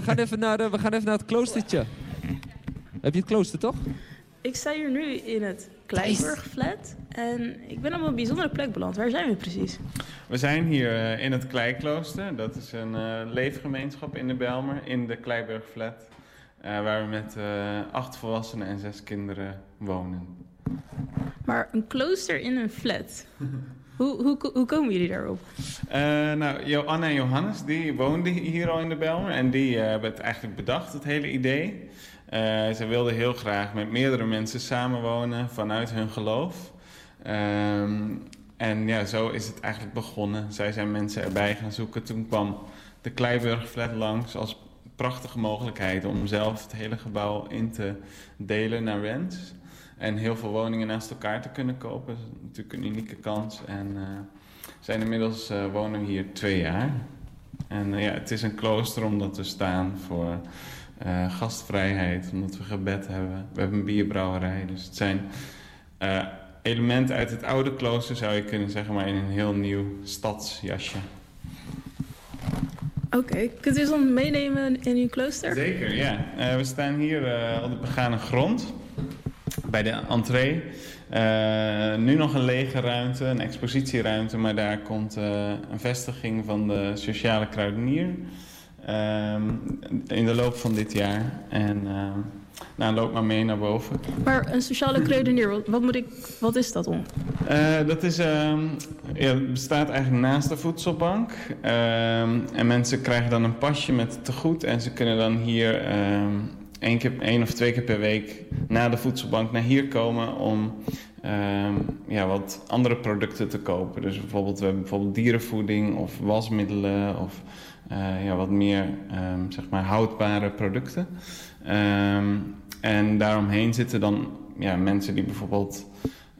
we, gaan even naar, we gaan even naar het kloostertje. Heb je het klooster, toch? Ik sta hier nu in het Kleiburgflat. En ik ben op een bijzondere plek beland. Waar zijn we precies? We zijn hier uh, in het Kleiklooster. Dat is een uh, leefgemeenschap in de Belmer, in de Kleiburgflat. Uh, waar we met acht volwassenen en zes kinderen wonen. Maar een klooster in een flat. Hoe, hoe, hoe komen jullie daarop? nou, Joanna en Johannes die woonden hier al in de Belmer. En die hebben het eigenlijk bedacht, het hele idee. Uh, ze wilden heel graag met meerdere mensen samenwonen vanuit hun geloof. Um, en ja, zo is het eigenlijk begonnen. Zij zijn mensen erbij gaan zoeken. Toen kwam de Kleiburgflat langs als prachtige mogelijkheid om zelf het hele gebouw in te delen naar wens. En heel veel woningen naast elkaar te kunnen kopen. Dat is natuurlijk een unieke kans. En uh, zijn inmiddels uh, wonen we hier twee jaar. En ja, het is een klooster omdat we staan voor gastvrijheid, omdat we gebed hebben. We hebben een bierbrouwerij. Dus het zijn elementen uit het oude klooster, zou je kunnen zeggen, maar in een heel nieuw stadsjasje. Oké, okay. kunt u ons meenemen in uw klooster? Zeker, ja. Uh, we staan hier op de begane grond, bij de entree. nu nog een lege ruimte, een expositieruimte, maar daar komt een vestiging van de sociale kruidenier. Um, in de loop van dit jaar. En uh, nou, loop maar mee naar boven. Maar een sociale kruidenier, wat, moet ik, wat is dat om? Uh, dat is, uh, ja, het bestaat eigenlijk naast de voedselbank. en mensen krijgen dan een pasje met tegoed. En ze kunnen dan hier één, keer, één of twee keer per week na de voedselbank naar hier komen om ja, wat andere producten te kopen. Dus bijvoorbeeld, we hebben bijvoorbeeld dierenvoeding of wasmiddelen of uh, ja, wat meer um, zeg maar houdbare producten. Um, en daaromheen zitten dan ja, mensen die bijvoorbeeld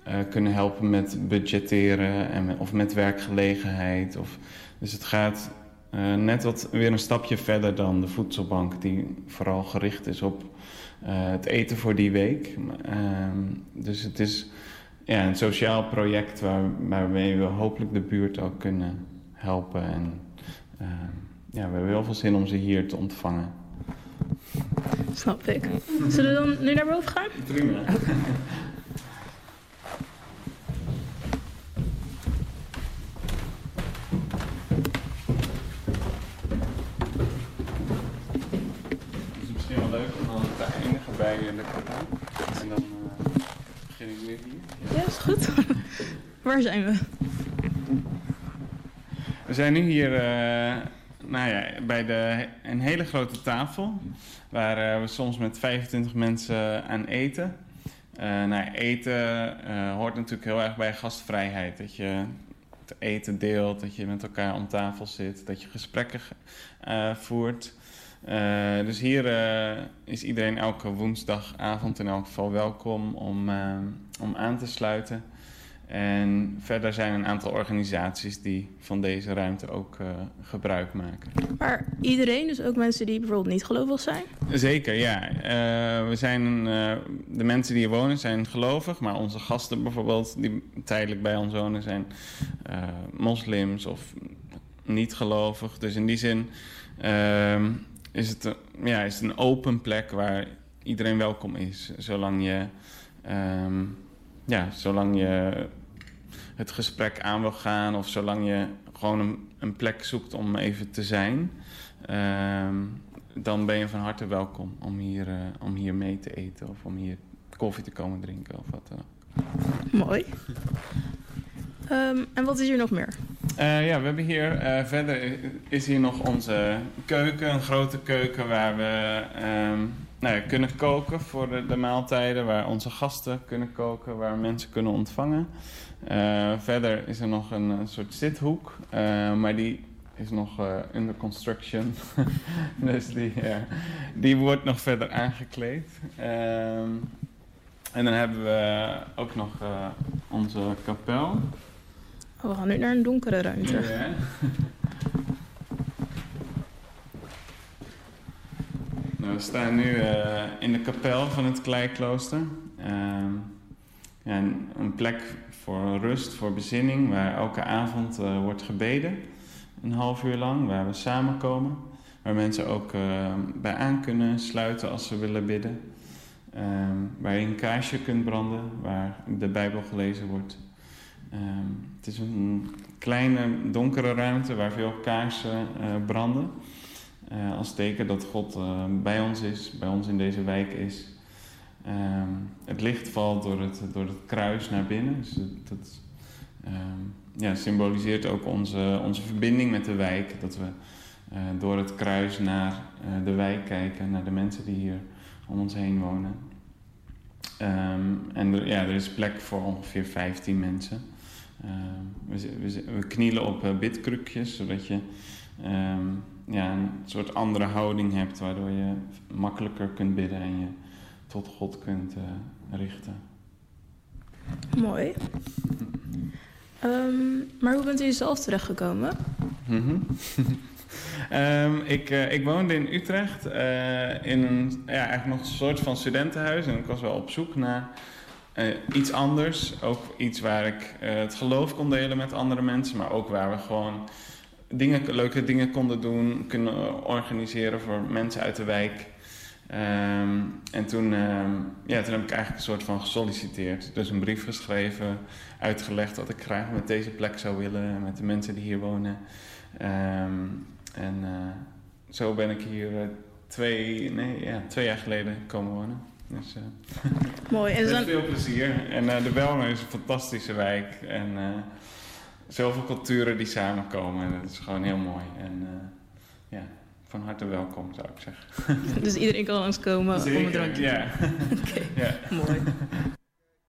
uh, kunnen helpen met budgetteren en, of met werkgelegenheid. Of, dus het gaat uh, net wat weer een stapje verder dan de voedselbank, die vooral gericht is op het eten voor die week. Um, dus het is ja, een sociaal project waar, waarmee we hopelijk de buurt ook kunnen helpen en ja, we hebben heel veel zin om ze hier te ontvangen. Snap ik. Zullen we dan nu naar boven gaan? Prima. Okay. Het is misschien wel leuk om dan te eindigen bij de kataal. En dan uh, begin ik weer hier. Ja, is goed. Waar zijn we? We zijn nu hier... Uh, nou ja, bij de, een hele grote tafel. Waar uh, we soms met 25 mensen aan eten. Nou, eten hoort natuurlijk heel erg bij gastvrijheid. Dat je het eten deelt, dat je met elkaar om tafel zit, dat je gesprekken voert. Dus hier is iedereen elke woensdagavond in elk geval welkom om, om aan te sluiten. En verder zijn een aantal organisaties die van deze ruimte ook gebruik maken. Maar iedereen, dus ook mensen die bijvoorbeeld niet gelovig zijn? Zeker, ja. We zijn, de mensen die hier wonen zijn gelovig, maar onze gasten bijvoorbeeld die tijdelijk bij ons wonen zijn moslims of niet gelovig. Dus in die zin ehm, is, het, ja, is een open plek waar iedereen welkom is, zolang je... Um, ja, zolang je het gesprek aan wil gaan of zolang je gewoon een, een plek zoekt om even te zijn, uh, dan ben je van harte welkom om hier, uh, om hier mee te eten of om hier koffie te komen drinken of wat dan ook. Mooi. um, en wat is hier nog meer? Uh, ja, we hebben hier uh, verder is hier nog onze keuken, een grote keuken waar we um, nou kunnen koken voor de, de, maaltijden, waar onze gasten kunnen koken, waar mensen kunnen ontvangen. Uh, verder is er nog een, soort zithoek, maar die is nog under construction. dus die, die wordt nog verder aangekleed. Ehm, en dan hebben we ook nog onze kapel. We gaan nu naar een donkere ruimte. Nou, we staan nu in de kapel van het Kleiklooster. Ehm, ja, een, plek voor rust, voor bezinning, waar elke avond uh, wordt gebeden. Een half uur lang, waar we samenkomen. waar mensen ook uh, bij aan kunnen sluiten als ze willen bidden. Um, waar je een kaarsje kunt branden, waar de Bijbel gelezen wordt. Het is een kleine donkere ruimte waar veel kaarsen uh, branden. Uh, als teken dat God uh, bij ons is, bij ons in deze wijk is. Um, het licht valt door het, door het kruis naar binnen. Dus dat ja, symboliseert ook onze, onze verbinding met de wijk. Dat we door het kruis naar de wijk kijken, naar de mensen die hier om ons heen wonen. Um, en ja, er is plek voor ongeveer 15 mensen. Um, we, we, we, knielen op uh, bidkrukjes, zodat je um, ja, een soort andere houding hebt, waardoor je makkelijker kunt bidden en je tot God kunt uh, richten. Mooi. maar hoe bent u zelf terechtgekomen? Mm -hmm. Um, ik, uh, ik woonde in Utrecht uh, in een, ja, eigenlijk nog een soort van studentenhuis. En ik was wel op zoek naar uh, iets anders. Ook iets waar ik het geloof kon delen met andere mensen. Maar ook waar we gewoon dingen, leuke dingen konden doen. Kunnen organiseren voor mensen uit de wijk. Um, en toen, um, ja, toen heb ik eigenlijk een soort van gesolliciteerd. Dus een brief geschreven, uitgelegd wat ik graag met deze plek zou willen. Met de mensen die hier wonen. Um, en uh, zo ben ik hier twee, nee, ja, twee jaar geleden komen wonen. Dus, uh, Mooi. En dan... veel plezier. En de Belmer is een fantastische wijk. En zoveel culturen die samenkomen. Dat is gewoon heel mooi. En ja, van harte welkom zou ik zeggen. Dus iedereen kan langskomen Zeker, om een drankje ja. Oké, ja. mooi.